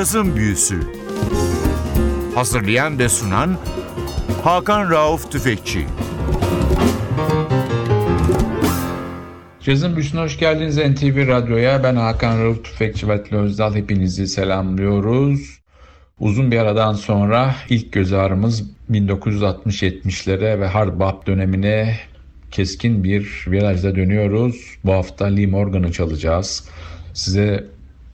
Cazın Büyüsü Hazırlayan ve sunan Hakan Rauf Tüfekçi Cazın Büyüsü'ne hoş geldiniz NTV Radyo'ya. Ben Hakan Rauf Tüfekçi ve Özdal. Hepinizi selamlıyoruz. Uzun bir aradan sonra ilk göz ağrımız 1960-70'lere ve hard bop dönemine keskin bir virajda dönüyoruz. Bu hafta Lee Morgan'ı çalacağız. Size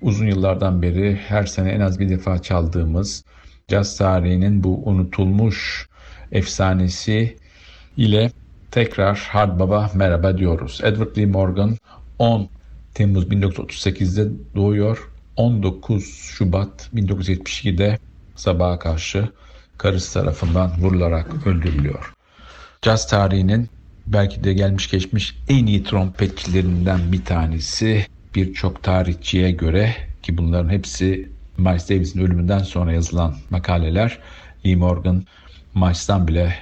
uzun yıllardan beri her sene en az bir defa çaldığımız caz tarihinin bu unutulmuş efsanesi ile tekrar Hard Baba merhaba diyoruz. Edward Lee Morgan 10 Temmuz 1938'de doğuyor. 19 Şubat 1972'de sabaha karşı karısı tarafından vurularak öldürülüyor. Caz tarihinin belki de gelmiş geçmiş en iyi trompetçilerinden bir tanesi birçok tarihçiye göre ki bunların hepsi Miles Davis'in ölümünden sonra yazılan makaleler Lee Morgan Miles'tan bile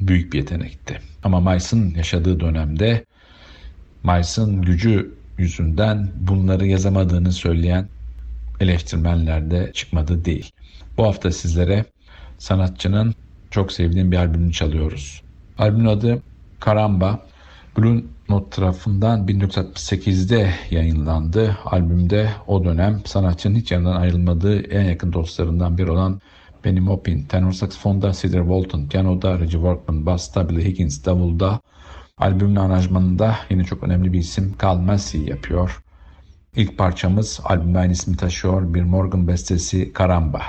büyük bir yetenekti. Ama Miles'ın yaşadığı dönemde Miles'ın gücü yüzünden bunları yazamadığını söyleyen eleştirmenler de çıkmadı değil. Bu hafta sizlere sanatçının çok sevdiğim bir albümünü çalıyoruz. Albümün adı Karamba. Blue Note tarafından 1968'de yayınlandı. Albümde o dönem sanatçının hiç yanından ayrılmadığı en yakın dostlarından biri olan Benny Maupin, tenor saksafonda Cedar Walton, piyanoda Reggie Workman, basta Billy Higgins, davulda albümün aranjmanında yine çok önemli bir isim Carl Massey yapıyor. İlk parçamız albümün aynı ismi taşıyor bir Morgan bestesi Karamba.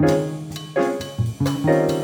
Müzik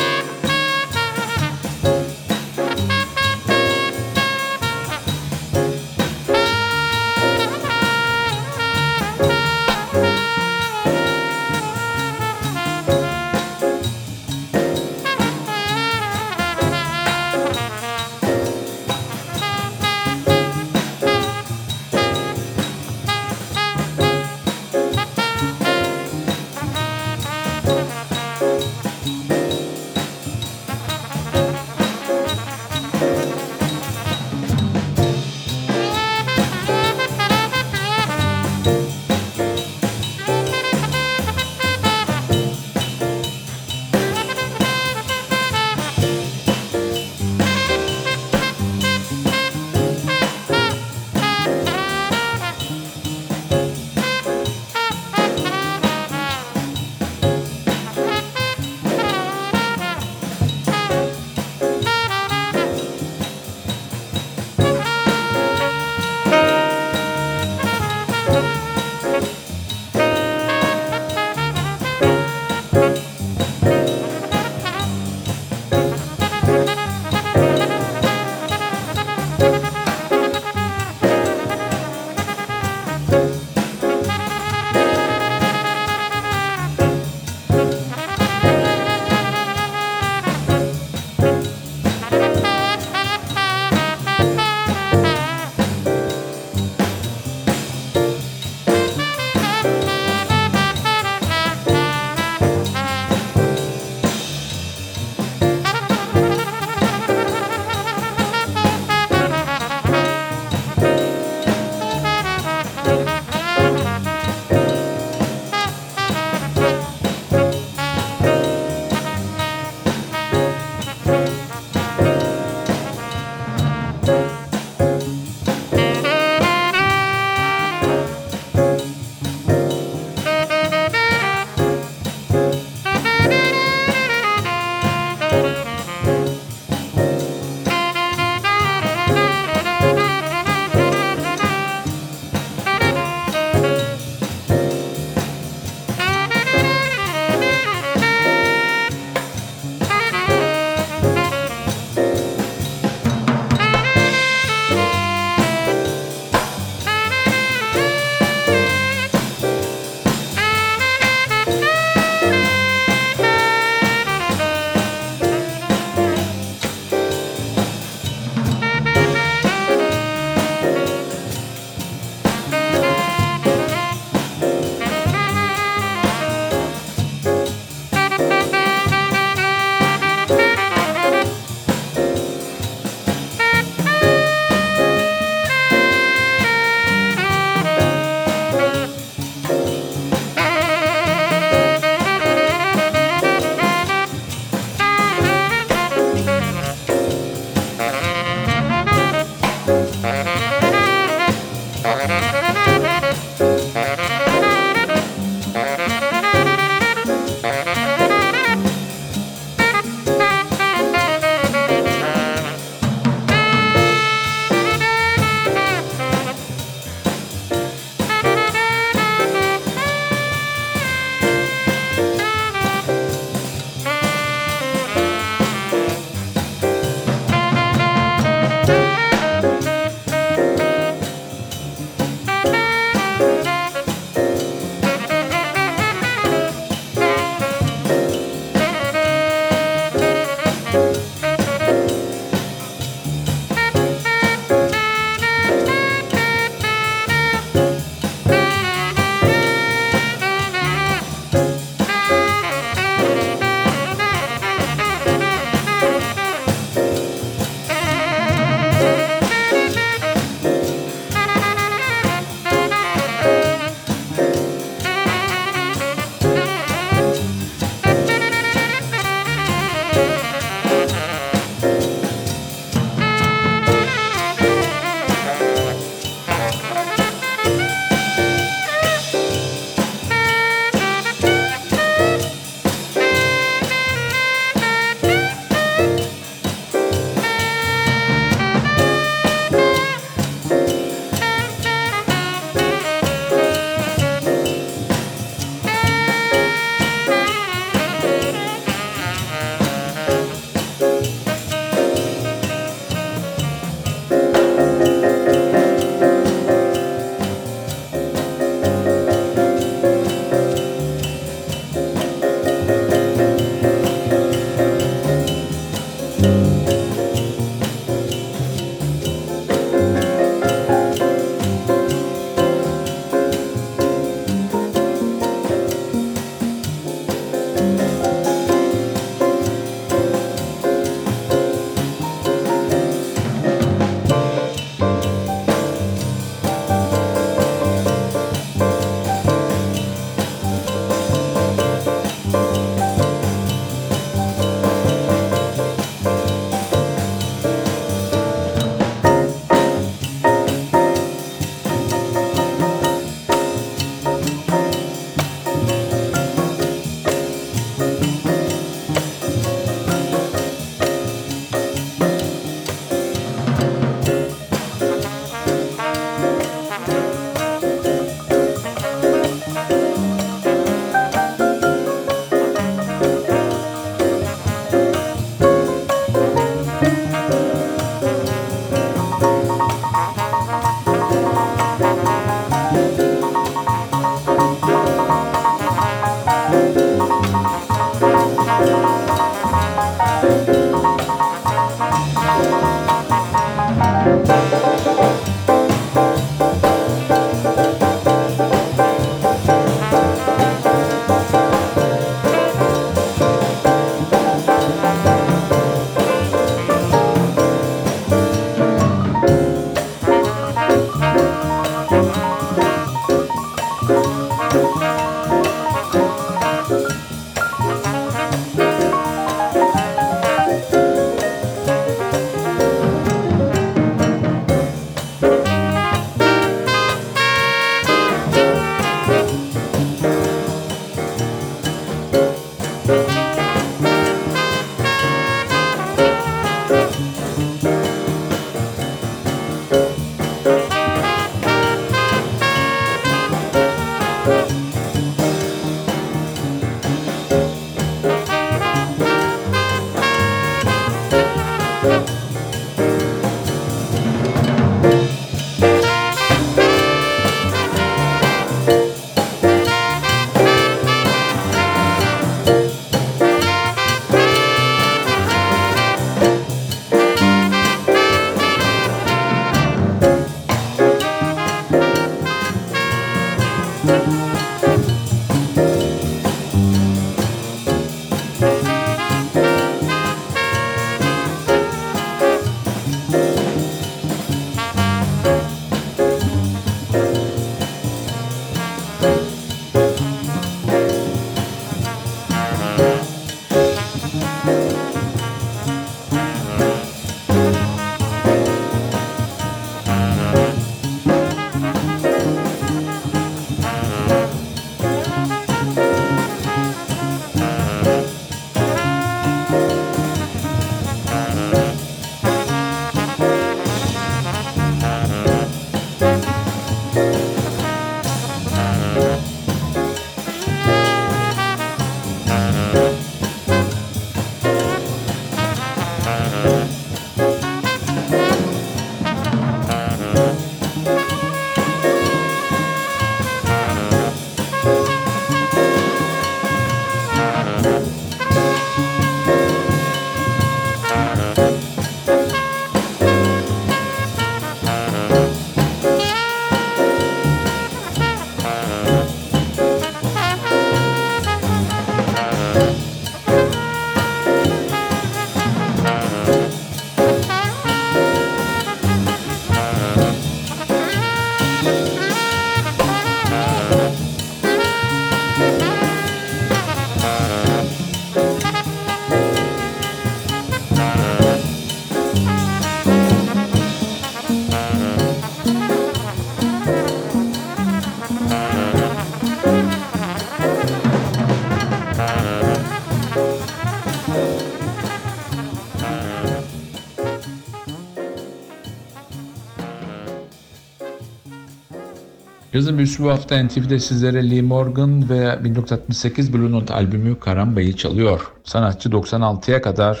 Yazın büyüsü bu hafta NTV'de sizlere Lee Morgan ve 1968 Blue Note albümü Karamba'yı çalıyor. Sanatçı 96'ya kadar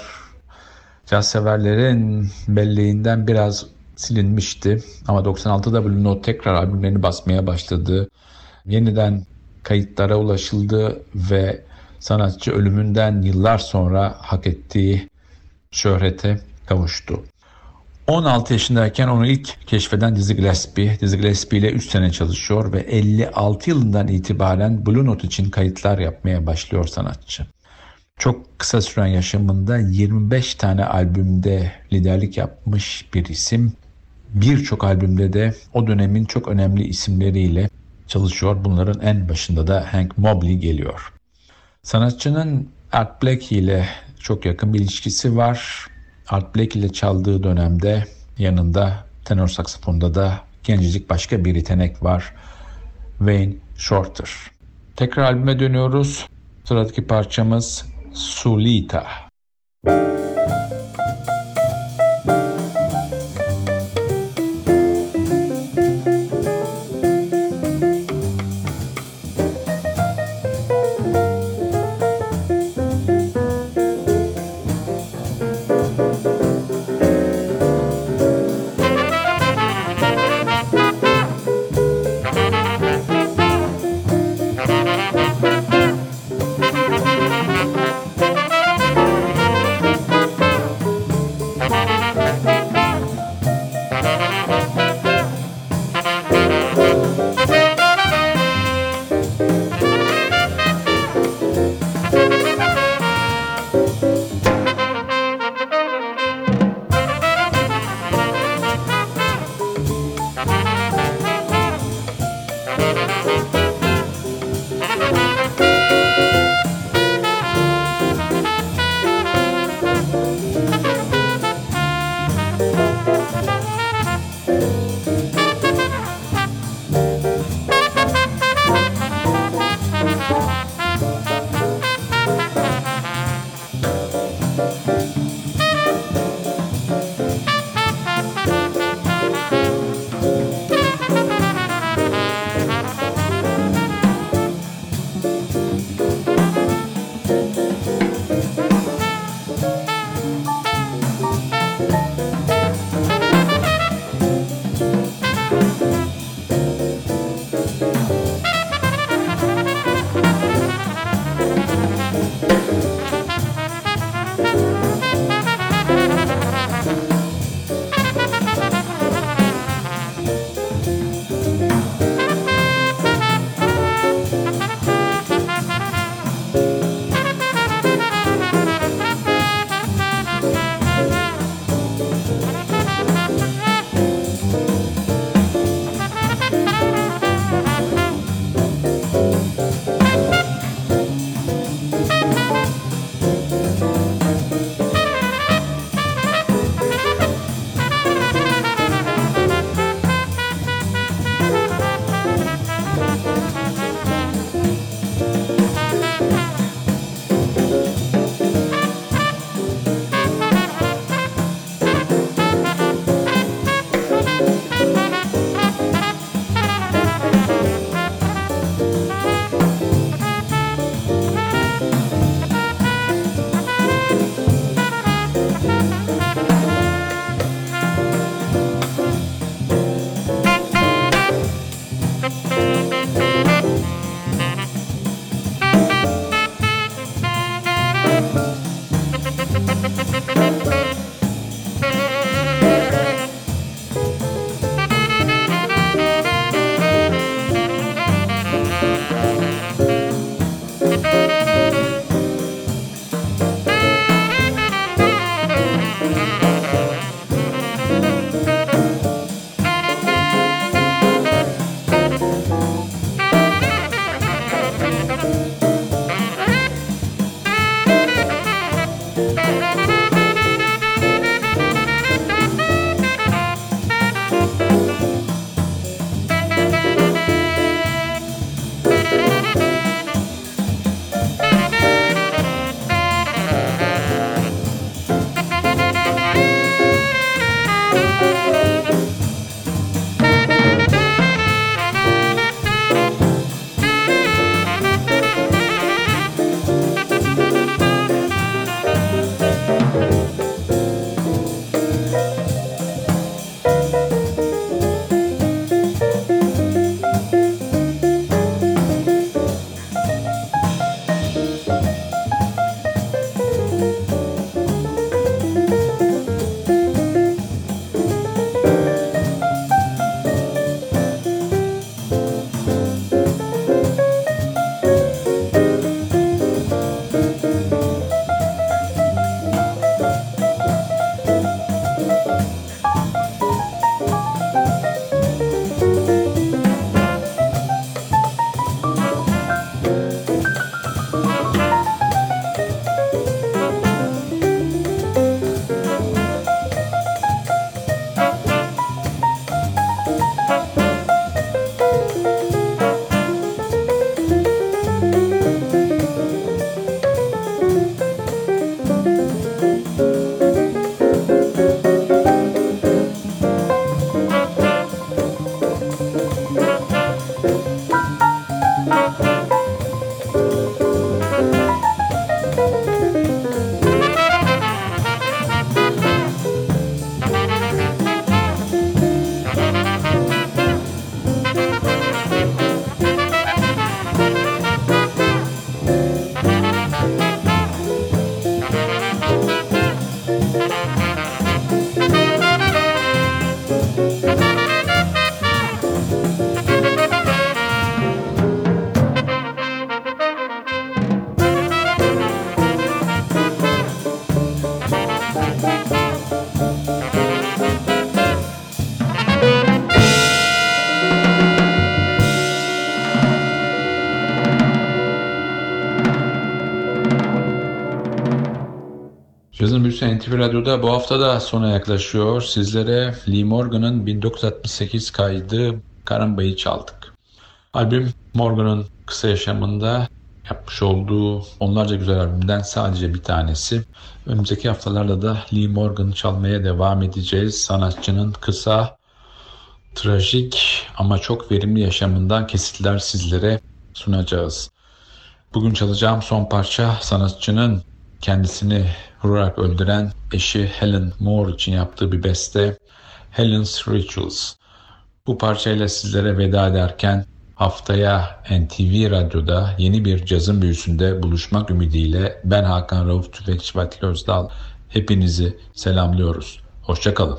caz severlerin belleğinden biraz silinmişti. Ama 96'da Blue Note tekrar albümlerini basmaya başladı. Yeniden kayıtlara ulaşıldı ve sanatçı ölümünden yıllar sonra hak ettiği şöhrete kavuştu. 16 yaşındayken onu ilk keşfeden Dizzy Gillespie. Dizzy Gillespie ile 3 sene çalışıyor ve 56 yılından itibaren Blue Note için kayıtlar yapmaya başlıyor sanatçı. Çok kısa süren yaşamında 25 tane albümde liderlik yapmış bir isim. Birçok albümde de o dönemin çok önemli isimleriyle çalışıyor. Bunların en başında da Hank Mobley geliyor. Sanatçının Art Blakey ile çok yakın bir ilişkisi var. Art Blakey ile çaldığı dönemde yanında tenor saksafonda da gencecik başka bir yetenek var. Wayne Shorter. Tekrar albüme dönüyoruz. Sıradaki parçamız Sulita. Cazın NTV Radyo'da bu hafta da sona yaklaşıyor. Sizlere Lee Morgan'ın 1968 kaydı Karamba'yı çaldık. Albüm Morgan'ın kısa yaşamında yapmış olduğu onlarca güzel albümden sadece bir tanesi. Önümüzdeki haftalarda da Lee Morgan'ı çalmaya devam edeceğiz. Sanatçının kısa, trajik ama çok verimli yaşamından kesitler sizlere sunacağız. Bugün çalacağım son parça sanatçının kendisini vurarak öldüren eşi Helen Moore için yaptığı bir beste Helen's Rituals. Bu parçayla sizlere veda ederken haftaya NTV Radyo'da yeni bir cazın büyüsünde buluşmak ümidiyle ben Hakan Rauf Tüfekçi Vatili Özdal hepinizi selamlıyoruz. Hoşçakalın.